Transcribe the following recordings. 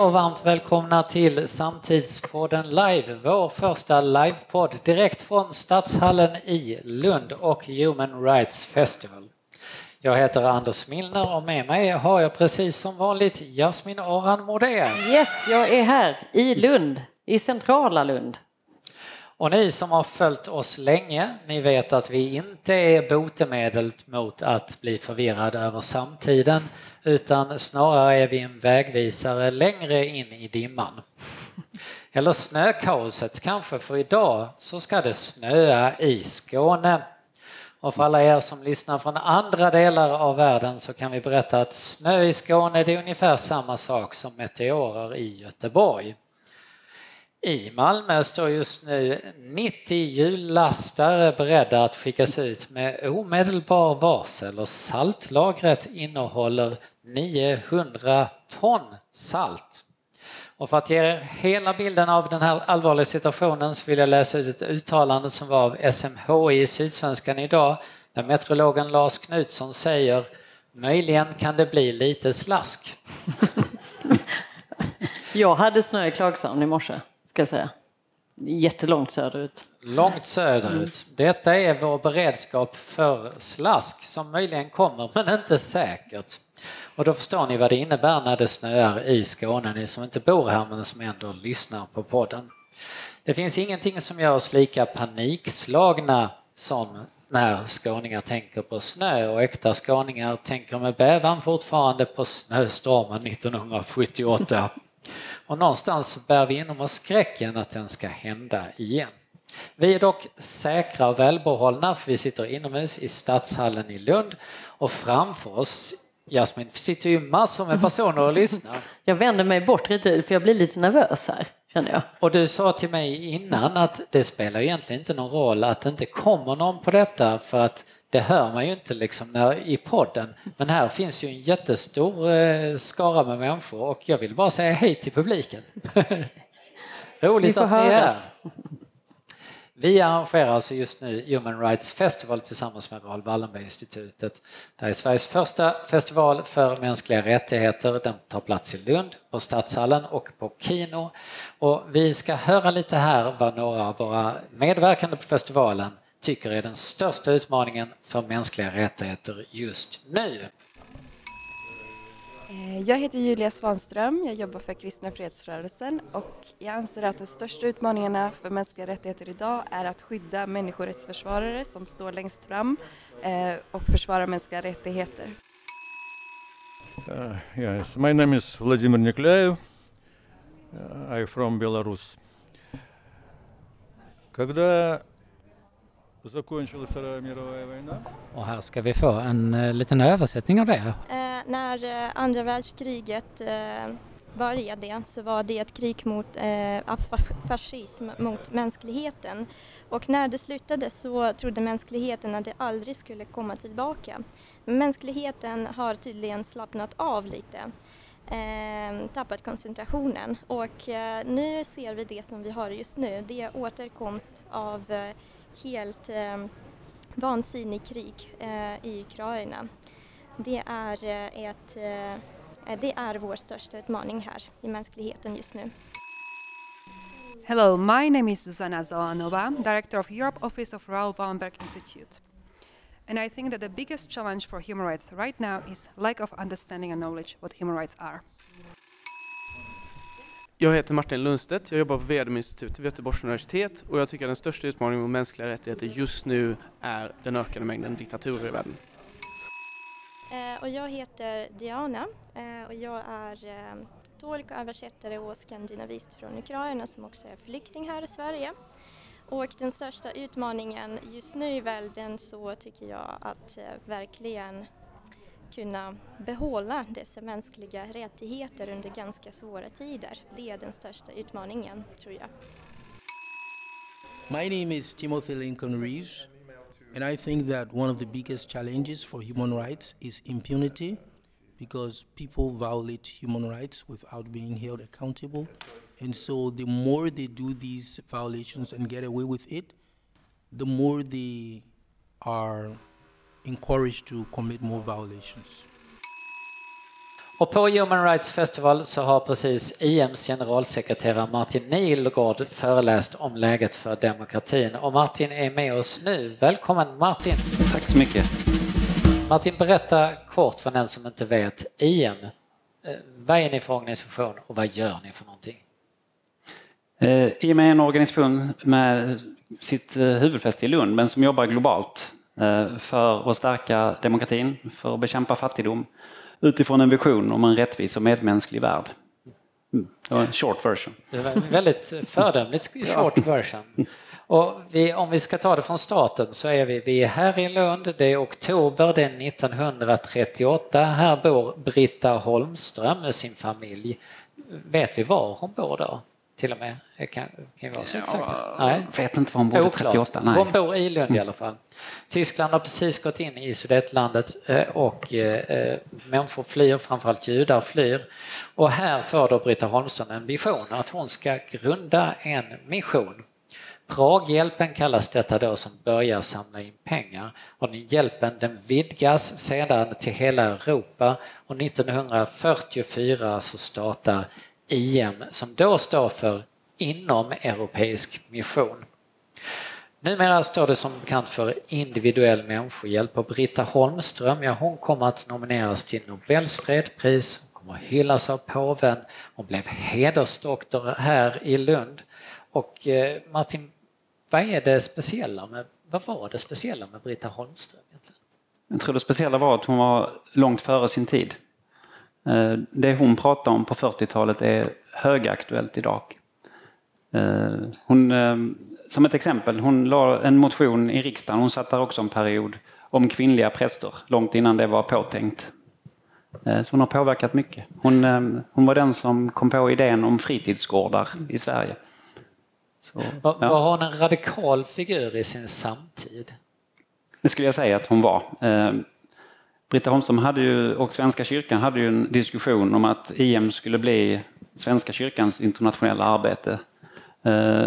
och varmt välkomna till Samtidspodden Live, vår första livepodd direkt från Stadshallen i Lund och Human Rights Festival. Jag heter Anders Milner och med mig har jag precis som vanligt Jasmin Aran Modén. Yes, jag är här i Lund, i centrala Lund. Och ni som har följt oss länge, ni vet att vi inte är botemedlet mot att bli förvirrad över samtiden utan snarare är vi en vägvisare längre in i dimman. Eller snökaoset kanske, för idag så ska det snöa i Skåne. Och för alla er som lyssnar från andra delar av världen så kan vi berätta att snö i Skåne det är ungefär samma sak som meteorer i Göteborg. I Malmö står just nu 90 hjullastare beredda att skickas ut med omedelbar varsel och saltlagret innehåller 900 ton salt. Och för att ge hela bilden av den här allvarliga situationen så vill jag läsa ut ett uttalande som var av SMHI i Sydsvenskan idag där meteorologen Lars Knutsson säger Möjligen kan det bli lite slask. jag hade snö i Klagshamn i morse ska jag säga. Jättelångt söderut. Långt söderut. Detta är vår beredskap för slask som möjligen kommer, men inte säkert. Och då förstår ni vad det innebär när det snöar i Skåne, ni som inte bor här men som ändå lyssnar på podden. Det finns ingenting som gör oss lika panikslagna som när skåningar tänker på snö och äkta skåningar tänker med bävan fortfarande på snöstormen 1978. Och någonstans bär vi inom oss skräcken att den ska hända igen. Vi är dock säkra och välbehållna för vi sitter inomhus i Stadshallen i Lund och framför oss Jasmin sitter ju massor med personer och lyssnar. Jag vänder mig bort lite för jag blir lite nervös här. Känner jag. Och du sa till mig innan att det spelar egentligen inte någon roll att det inte kommer någon på detta för att det hör man ju inte liksom när, i podden. Men här finns ju en jättestor eh, skara med människor och jag vill bara säga hej till publiken. Roligt att ni är här. Vi arrangerar alltså just nu Human Rights Festival tillsammans med Raoul Wallenberg-institutet. Det här är Sveriges första festival för mänskliga rättigheter. Den tar plats i Lund, på Stadshallen och på Kino. Och vi ska höra lite här vad några av våra medverkande på festivalen tycker är den största utmaningen för mänskliga rättigheter just nu. Eh, jag heter Julia Svanström, jag jobbar för Kristna Fredsrörelsen och jag anser att de största utmaningarna för mänskliga rättigheter idag är att skydda människorättsförsvarare som står längst fram eh, och försvarar mänskliga rättigheter. Uh, yes, my name is Vladimir Niklaev. Uh, I'm from Belarus. Когда закончилась Вторая мировая война. Och här ska vi få en uh, liten översättning av det. Eh, när uh, andra världskriget uh, började så var det ett krig mot eh, fascism, mot mänskligheten. Och när det slutade så trodde mänskligheten att det aldrig skulle komma tillbaka. Men mänskligheten har tydligen slappnat av lite, eh, tappat koncentrationen och eh, nu ser vi det som vi har just nu. Det är återkomst av eh, helt eh, vansinnig krig eh, i Ukraina. Det är, eh, ett, eh, det är vår största utmaning här i mänskligheten just nu. Hello, my name is Zuzana Zolanova, Director of Europe Office of Raoul Wallenberg Institute. And I think that the biggest challenge for human rights right now is lack of understanding and knowledge what human rights are. Jag heter Martin Lundstedt, jag jobbar på VDM-institutet vid Göteborgs universitet och jag tycker att den största utmaningen mot mänskliga rättigheter just nu är den ökande mängden diktaturer i världen. Eh, och jag heter Diana eh, och jag är eh, tolk och översättare och skandinavist från Ukraina som också är flykting här i Sverige. Och den största utmaningen just nu i världen så tycker jag att verkligen kunna behålla dessa mänskliga rättigheter under ganska svåra tider. Det är den största utmaningen, tror jag. My name is Timothy Lincoln Reeves and I think that one of the biggest challenges for human rights is impunity because people violate human rights without being held accountable. And so the more they do these violations and get away with it, the more they are encouraged to commit more violations. Och på Human Rights Festival så har precis IMs generalsekreterare Martin Nihlgård föreläst om läget för demokratin. Och Martin är med oss nu. Välkommen Martin! Tack så mycket. Martin, berätta kort för den som inte vet. IM, eh, vad är ni för organisation och vad gör ni för någonting? Eh, IM är en organisation med sitt eh, huvudfäste i Lund men som jobbar globalt för att stärka demokratin, för att bekämpa fattigdom utifrån en vision om en rättvis och medmänsklig värld. Mm, det var en short version. Det var en väldigt föredömligt short version. Och vi, om vi ska ta det från starten så är vi, vi är här i Lund, det är oktober, det är 1938. Här bor Britta Holmström med sin familj. Vet vi var hon bor då? Till och med? Det kan, kan vara så exakt? Nej. Vet inte var hon bodde Oklart. 38. Nej. Hon bor i Lund i alla fall. Tyskland har precis gått in i Sudetlandet eh, och eh, människor flyr, framförallt judar flyr. Och här får då Britta Holmström en vision att hon ska grunda en mission. Praghjälpen kallas detta då som börjar samla in pengar och den hjälpen den vidgas sedan till hela Europa och 1944 så startar IM som då står för inom europeisk mission. Numera står det som bekant för individuell människohjälp och Britta Holmström, ja hon kommer att nomineras till Nobels fredspris, hon kommer att hyllas av påven, hon blev hedersdoktor här i Lund. Och eh, Martin, vad är det speciella med, vad var det speciella med Britta Holmström? Egentligen? Jag tror det speciella var att hon var långt före sin tid. Eh, Det hon pratade om på 40-talet är högaktuellt idag. Eh, Hon, eh, som ett exempel, hon la en motion i riksdagen, hon satt där också en period, om kvinnliga präster, långt innan det var påtänkt. Eh, Så hon har påverkat mycket. Hon, eh, hon var den som kom på idén om fritidsgårdar i Sverige. Så, ja. var hon en radikal figur i sin samtid? Det skulle jag säga att hon var. Britta Holmström hade ju, och Svenska kyrkan hade ju en diskussion om att IM skulle bli Svenska kyrkans internationella arbete. Eh,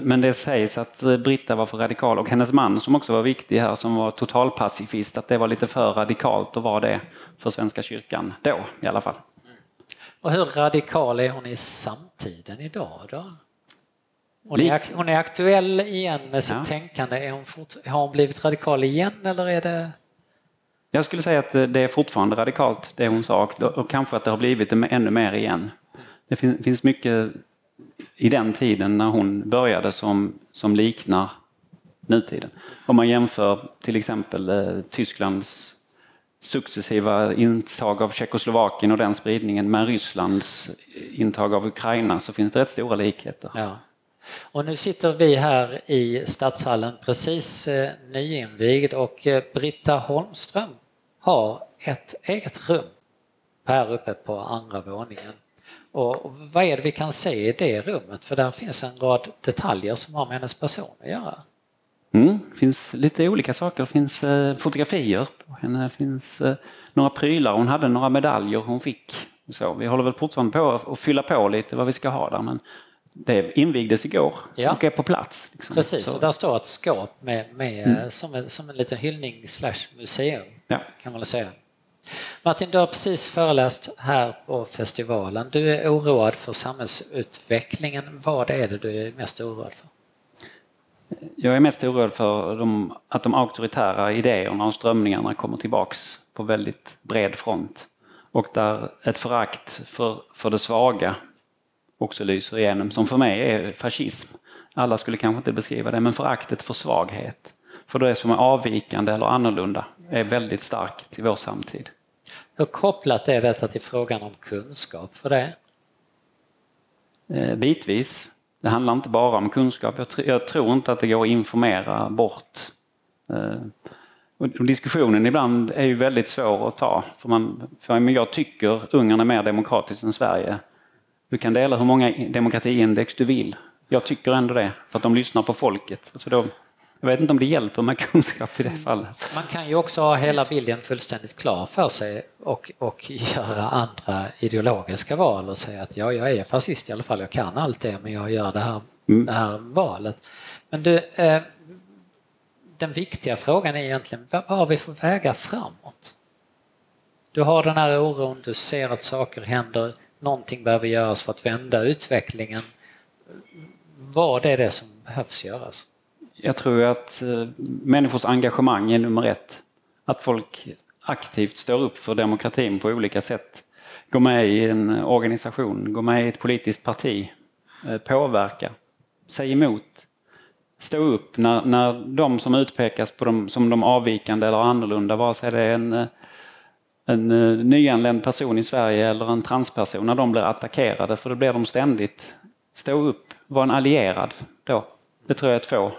Men det sägs att Britta var för radikal och hennes man som också var viktig här som var totalpacifist, att det var lite för radikalt att vara det för Svenska kyrkan då i alla fall. Och hur radikal är hon i samtiden idag då? Hon är, hon är aktuell igen med sitt Ja. tänkande. Hon fort, har hon blivit radikal igen eller är det... Jag skulle säga att eh, det är fortfarande radikalt det hon sa och, kanske att det har blivit det ännu mer igen. Det finns mycket i den tiden när hon började som, som liknar nutiden. Om man jämför till exempel eh, Tysklands successiva intag av Tjeckoslovakien och den spridningen med Rysslands intag av Ukraina så finns det rätt stora likheter. Ja. Och nu sitter vi här i Stadshallen precis eh, nyinvigd och Britta Holmström har ett eget rum här uppe på andra våningen. Och vad är det vi kan se i det rummet? För där finns en rad detaljer som har med hennes person att göra. Mm, det finns lite olika saker. Det finns eh, fotografier på henne, det finns eh, några prylar. Hon hade några medaljer hon fick. Så, vi håller väl fortfarande på att fylla på lite vad vi ska ha där. Men det invigdes igår Ja. och är på plats. liksom. Precis, Så, och där står ett skåp med, med, eh, som, en, som en liten hyllning slash museum ja. kan man säga. Martin, du har precis föreläst här på festivalen. Du är oroad för samhällsutvecklingen. Vad är det du är mest oroad för? Jag är mest oroad för de, att de auktoritära idéerna och strömningarna kommer tillbaks på väldigt bred front. Och där ett förakt för, för det svaga också lyser igenom, som för mig är fascism. Alla skulle kanske inte beskriva det, men föraktet för svaghet, för det som är avvikande eller annorlunda, är väldigt starkt i vår samtid. Hur kopplat är detta till frågan om kunskap för det? Eh, bitvis. Det handlar inte bara om kunskap. Jag, tr- jag tror inte att det går att informera bort. Eh, och diskussionen ibland är ju väldigt svår att ta. För man, för jag tycker Ungern är mer demokratiskt än Sverige. Du kan dela hur många demokratiindex du vill. Jag tycker ändå det, för att de lyssnar på folket. Så då, jag vet inte om det hjälper med kunskap i det fallet. Man kan ju också ha hela bilden fullständigt klar för sig och, och göra andra ideologiska val och säga att ja, jag är fascist i alla fall, jag kan allt det men jag gör det här, Mm. det här valet. Men du, eh, den viktiga frågan är egentligen vad vad har vi för vägar framåt? Du har den här oron, du ser att saker händer, någonting behöver göras för att vända utvecklingen. Vad är det som behövs göras? Jag tror att eh, människors engagemang är nummer ett. Att folk aktivt står upp för demokratin på olika sätt. Gå med i en organisation, gå med i ett politiskt parti, eh, påverka, säg emot. Stå upp när, när de som utpekas på dem, som de avvikande eller annorlunda, vare sig det är en, eh, en nyanländ person i Sverige eller en transperson, när de blir attackerade, för det blir de ständigt. Stå upp, var en allierad då. Det tror jag är två,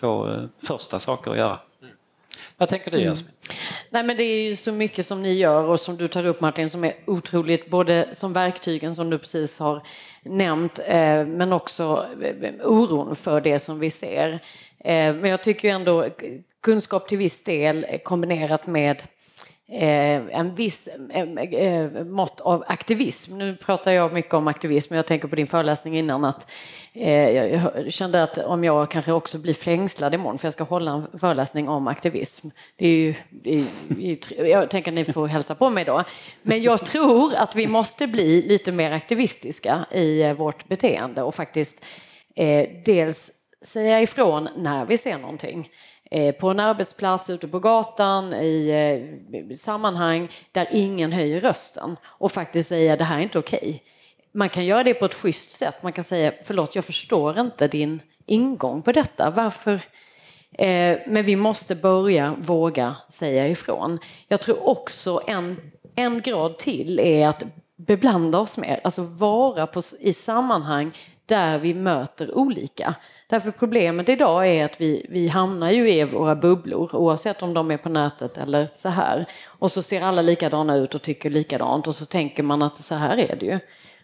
två första saker att göra. Vad tänker du Jasmin? Mm. Nej, men det är ju så mycket som ni gör och som du tar upp Martin som är otroligt, både som verktygen som du precis har nämnt, eh, men också eh, oron för det som vi ser. Eh, men jag tycker ändå kunskap till viss del kombinerat med Eh, Eh, en viss eh, eh, mått av aktivism. Nu pratar jag mycket om aktivism, jag tänker på din föreläsning innan att eh, jag kände att om jag kanske också blir fängslad imorgon för jag ska hålla en föreläsning om aktivism. Det är ju, det är, jag tänker att ni får hälsa på mig då. Men jag tror att vi måste bli lite mer aktivistiska i eh, vårt beteende och faktiskt dels säga ifrån när vi ser någonting. Eh, på en arbetsplats, ute på gatan, i eh, sammanhang där ingen höjer rösten och faktiskt säga det här är inte okej. Okay. Man kan göra det på ett schysst sätt. Man kan säga förlåt, jag förstår inte din ingång på detta. Varför? Eh, men vi måste börja våga säga ifrån. Jag tror också en, en grad till är att beblanda oss mer, alltså vara på, i sammanhang där vi möter olika. Därför problemet idag är att vi, vi hamnar ju i våra bubblor oavsett om de är på nätet eller så här. Och så ser alla likadana ut och tycker likadant och så tänker man att så här är det ju.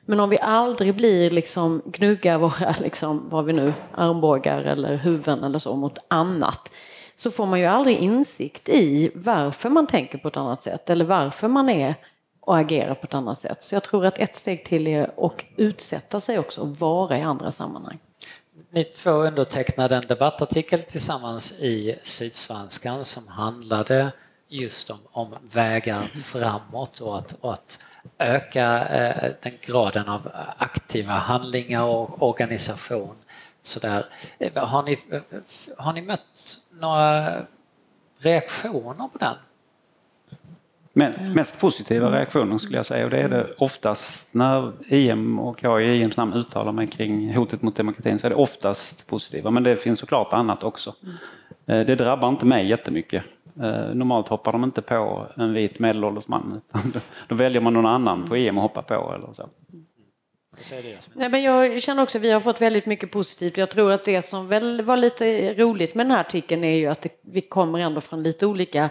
Men om vi aldrig blir liksom gnugga våra, liksom, vad vi nu, armbågar eller huvuden eller så mot annat så får man ju aldrig insikt i varför man tänker på ett annat sätt eller varför man är och agera på ett annat sätt. Så jag tror att ett steg till är att utsätta sig också och vara i andra sammanhang. Ni två undertecknade en debattartikel tillsammans i Sydsvenskan som handlade just om, om vägar framåt och att, och att öka eh, den graden av aktiva handlingar och organisation. Så där. Eh, har, ni, eh, har ni mött några reaktioner på den? Men mest positiva reaktioner skulle jag säga och det är det oftast när IM och jag i IMs namn uttalar mig kring hotet mot demokratin så är det oftast positiva men det finns såklart annat också. Eh, det drabbar inte mig jättemycket. Eh, normalt hoppar de inte på en vit medelålders man utan då väljer man någon annan på IM att hoppa på eller så. Nej, men jag känner också att vi har fått väldigt mycket positivt. Jag tror att det som väl var lite roligt med den här artikeln är ju att det, vi kommer ändå från lite olika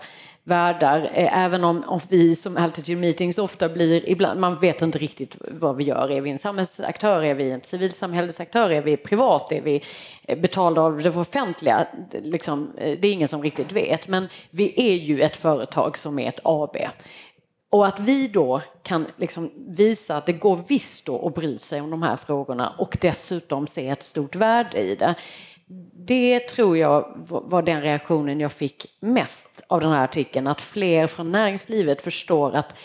världar, eh, även om, om vi som Altitude Meetings ofta blir, ibland, man vet inte riktigt vad vi gör. Är vi en samhällsaktör, är vi en civilsamhällesaktör, är vi privat, är vi eh, betalda av det offentliga? Liksom, eh, det är ingen som riktigt vet, men vi är ju ett företag som är ett AB. Och att vi då kan liksom visa att det går visst då att bry sig om de här frågorna och dessutom se ett stort värde i det. Det tror jag var den reaktionen jag fick mest av den här artikeln, att fler från näringslivet förstår att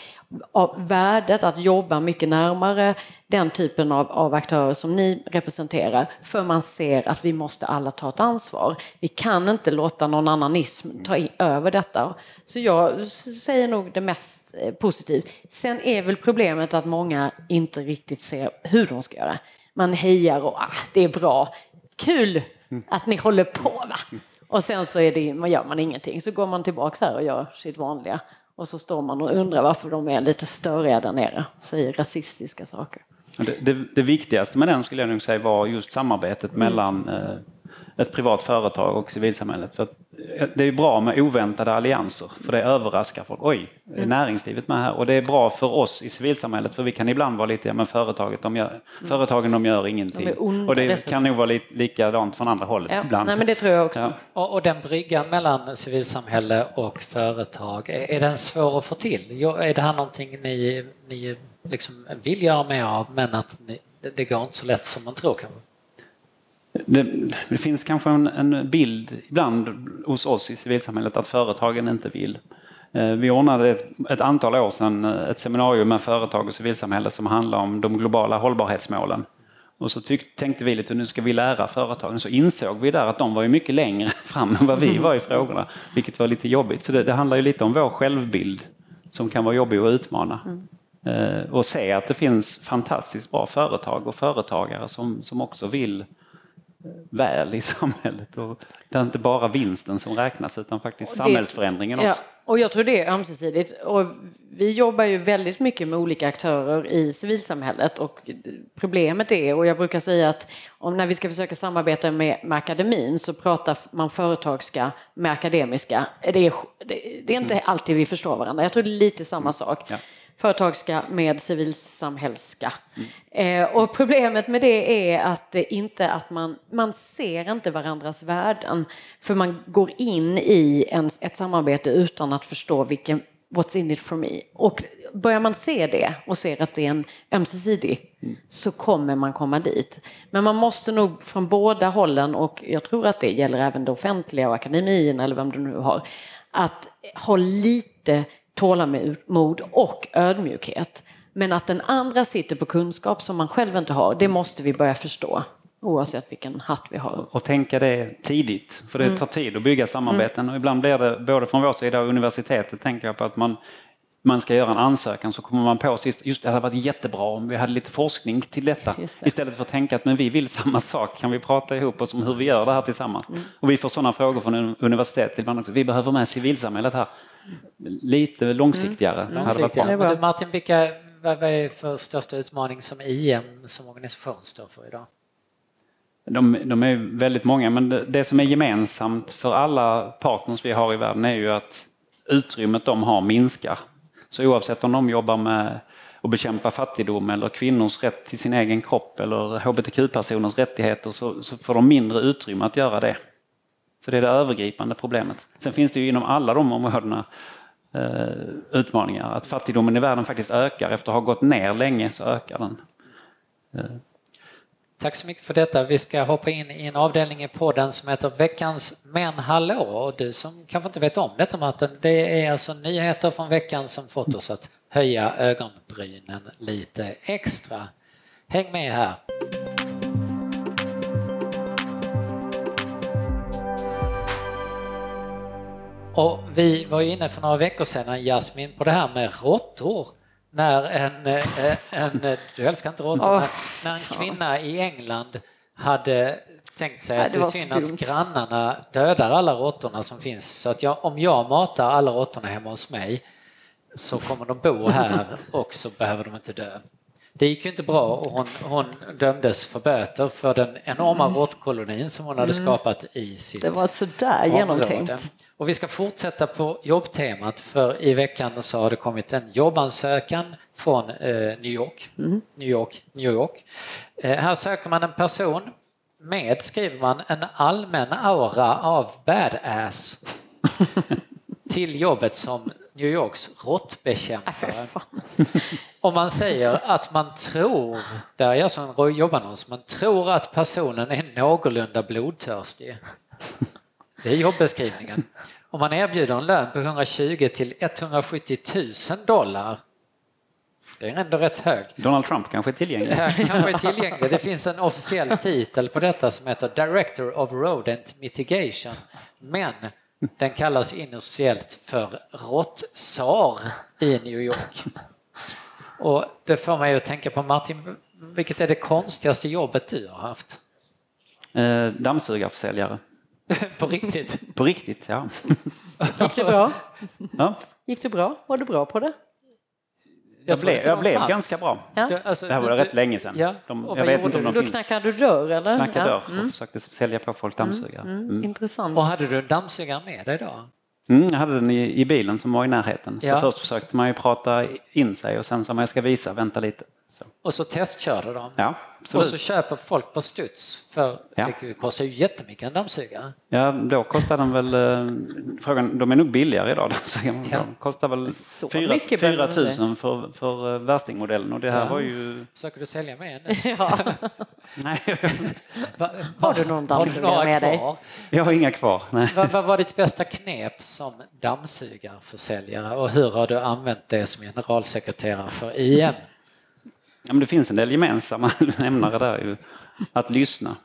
av värdet att jobba mycket närmare den typen av, av aktörer som ni representerar, för man ser att vi måste alla ta ett ansvar. Vi kan inte låta någon annanism ta in, över detta. Så jag säger nog det mest eh, positivt. Sen är väl problemet att många inte riktigt ser hur de ska göra. Man hejar och ah, det är bra. Kul att ni håller på va? Och sen så är det, man gör man ingenting. Så går man tillbaka här och gör sitt vanliga. Och så står man och undrar varför de är lite störiga där nere. Säger rasistiska saker. Det, det, det viktigaste med den skulle jag nog säga var just samarbetet mm. mellan eh, ett privat företag och civilsamhället. För eh, det är bra med oväntade allianser för det överraskar folk. Oj, är mm. näringslivet med här? Och det är bra för oss i civilsamhället för vi kan ibland vara lite, ja men företaget, de gör, mm. företagen de gör ingenting. De onda, och det dessutom. kan nog vara li, likadant från andra hållet ja. ibland. Nej, men det tror jag också. Ja. Och, och, den bryggan mellan civilsamhälle och företag, är, är den svår att få till? Är det här någonting ni, ni liksom vill göra mer av men att ni, det går inte så lätt som man tror kanske? Det, det, finns kanske en, en, bild ibland hos oss i civilsamhället att företagen inte vill. Eh, vi ordnade ett, ett antal år sedan eh, ett seminarium med företag och civilsamhälle som handlar om de globala hållbarhetsmålen. Och så tyck, tänkte vi lite, nu ska vi lära företagen. Så insåg vi där att de var ju mycket längre fram än vad vi var i frågorna, vilket var lite jobbigt. Så det, det handlar ju lite om vår självbild som kan vara jobbig att utmana. Mm. Eh, och se att det finns fantastiskt bra företag och företagare som, som också vill väl i samhället. Och det är inte bara vinsten som räknas utan faktiskt det, samhällsförändringen också. Ja, och jag tror det är ömsesidigt. Och vi jobbar ju väldigt mycket med olika aktörer i civilsamhället och problemet är, och jag brukar säga att om när vi ska försöka samarbeta med, med akademin så pratar man företagska med akademiska. Det är, det, är inte mm. alltid vi förstår varandra. Jag tror det är lite samma sak. Ja företagska med civilsamhällska. Mm. Eh, och problemet med det är att det inte att man, man ser inte varandras värden. För man går in i en, ett samarbete utan att förstå vilken what's in it for me. Och börjar man se det och ser att det är en ömsesidig mm. så kommer man komma dit. Men man måste nog från båda hållen och jag tror att det gäller även det offentliga och akademin eller vem du nu har, att ha lite tålamod och ödmjukhet. Men att den andra sitter på kunskap som man själv inte har, det måste vi börja förstå. Oavsett vilken hatt vi har. Och tänka det tidigt, för det mm. tar tid att bygga samarbeten. Mm. Och ibland blir det, både från vår sida och universitetet, tänker jag på att man, man ska göra en ansökan så kommer man på sist, just det hade varit jättebra om vi hade lite forskning till detta. Istället för att tänka att men vi vill samma sak, kan vi prata ihop oss om hur vi gör det här tillsammans? Mm. Och vi får sådana frågor från universitetet ibland också. Vi behöver med civilsamhället här lite långsiktigare. Mm. långsiktigare. Martin, vilka, vad är för största utmaning som IM som organisation står för idag? De, de, är väldigt många, men det, det, som är gemensamt för alla partners vi har i världen är ju att utrymmet de har minskar. Så oavsett om de jobbar med att bekämpa fattigdom eller kvinnors rätt till sin egen kropp eller hbtq-personers rättigheter så, så får de mindre utrymme att göra det. Så det är det övergripande problemet. Sen finns det ju inom alla de områdena eh, utmaningar. Att fattigdomen i världen faktiskt ökar. Efter att ha gått ner länge så ökar den. Eh. Tack så mycket för detta. Vi ska hoppa in i en avdelning i podden som heter Veckans Men hallå! Och du som kanske inte vet om detta Martin, det är alltså nyheter från veckan som fått oss att höja ögonbrynen lite extra. Häng med här! Och vi var ju inne för några veckor sedan, Jasmin, på det här med råttor. När en, eh, en, du älskar inte råttor, oh, när en kvinna i England hade tänkt sig att det är synd att grannarna dödar alla råttorna som finns. Så att jag, om jag matar alla råttorna hemma hos mig så kommer de bo här och så behöver de inte dö. Det gick ju inte bra och hon, hon dömdes för böter för den enorma mm. råttkolonin som hon hade mm. skapat i sitt Det var sådär genomtänkt. Och vi ska fortsätta på jobbtemat för i veckan så har det kommit en jobbansökan från eh, New York. Mm. New York, New York. Eh, här söker man en person med, skriver man, en allmän aura av badass till jobbet som New Yorks råttbekämpare. Om man säger att man tror, där är jag som jobbannons, man tror att personen är någorlunda blodtörstig. Det är jobbeskrivningen. Om man erbjuder en lön på 120 till 170 000 dollar det är ändå rätt hög. Donald Trump kanske är tillgänglig. kanske är tillgänglig. Det finns en officiell titel på detta som heter Director of Rodent Mitigation. Men den kallas inofficiellt för råttsar i New York. Och det får mig att tänka på Martin, vilket är det konstigaste jobbet du har haft? Eh, dammsugarförsäljare. på riktigt? på riktigt, ja. Gick det bra? Ja. Gick det bra? Var du bra på det? Jag, blev, jag blev ganska bra. Ja. Det, alltså, det här var du, rätt länge sedan. Ja. De, jag vet inte om de Då knackade du dörr eller? Knackade dörr och mm. försökte sälja på folk dammsugare. Mm. Mm. Intressant. Och hade du dammsugaren med dig då? Mm, jag hade den i, i, bilen som var i närheten. Så först försökte man ju prata in sig och sen sa man jag ska visa, vänta lite. Och så testkörde de. Ja, och så köper folk på studs. För Ja. det kostar ju jättemycket en dammsugare. Ja, då kostar den väl, eh, frågan, de är nog billigare idag. De Ja. kostar väl Så 4, mycket 4 behöver det 000 för, för eh, värstingmodellen och det här Ja. var ju... Försöker du sälja mig en nu? Ja. Nej, Va- Har du någon dammsugare med dig? jag har inga kvar. Vad, vad var ditt bästa knep som dammsugarförsäljare och hur har du använt det som generalsekreterare för IM? Ja, men det finns en del gemensamma nämnare där ju. Att lyssna.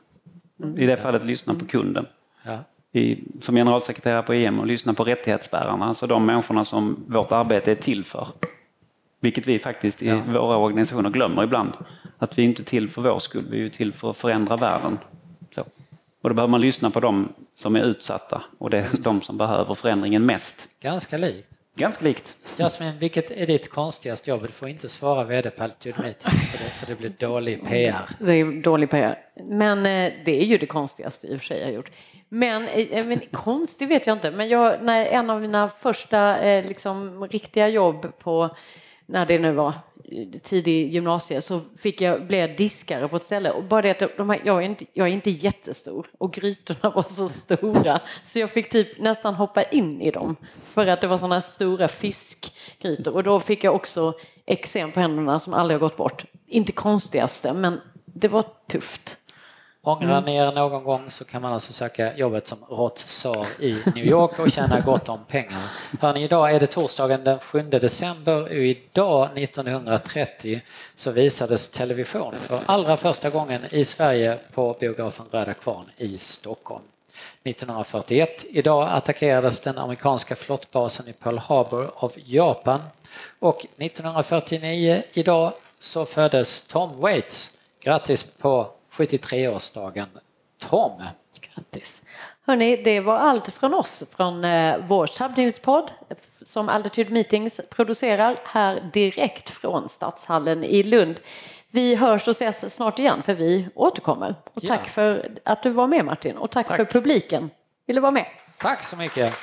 I det fallet lyssna på kunden. Ja. I, som generalsekreterare på EM och lyssna på rättighetsbärarna, alltså de människorna som vårt arbete är till för. Vilket vi faktiskt i våra organisationer glömmer ibland. Att vi inte är till för vår skull, vi är till för att förändra världen. Så. Och då behöver man lyssna på de som är utsatta och det är de som behöver förändringen mest. Ganska likt. Ganska likt. Jasmin, vilket är ditt konstigaste jobb? Du får inte svara vd på Altitude för det, för det blir dålig PR. Det är dålig PR. Men eh, det är ju det konstigaste i och för sig jag har gjort. Men, eh, men konstigt vet jag inte. Men jag, när en av mina första eh, liksom, riktiga jobb på, när det nu var, tidig gymnasie, så fick jag, blev jag diskare på ett ställe. Och bara det att de här, jag, är inte, jag är inte jättestor och grytorna var så stora så jag fick typ nästan hoppa in i dem för att det var sådana stora fiskgrytor. Och då fick jag också eksem på händerna som aldrig har gått bort. Inte konstigaste, men det var tufft. Ångrar ni er någon gång så kan man alltså söka jobbet som rotsar i New York och tjäna gott om pengar. Hörni, idag är det torsdagen den 7 december och idag 1930 så visades television för allra första gången i Sverige på biografen Röda Kvarn i Stockholm. 1941, idag attackerades den amerikanska flottbasen i Pearl Harbor av Japan och 1949, idag så föddes Tom Waits. Grattis på 73-årsdagen Tom! Grattis! Hörni, det var allt från oss från eh, vår subnewspodd som Altitude Meetings producerar här direkt från Stadshallen i Lund. Vi hörs och ses snart igen för vi återkommer. Och tack Ja. för att du var med Martin och tack, Tack. för publiken. Vill du vara med? Tack så mycket!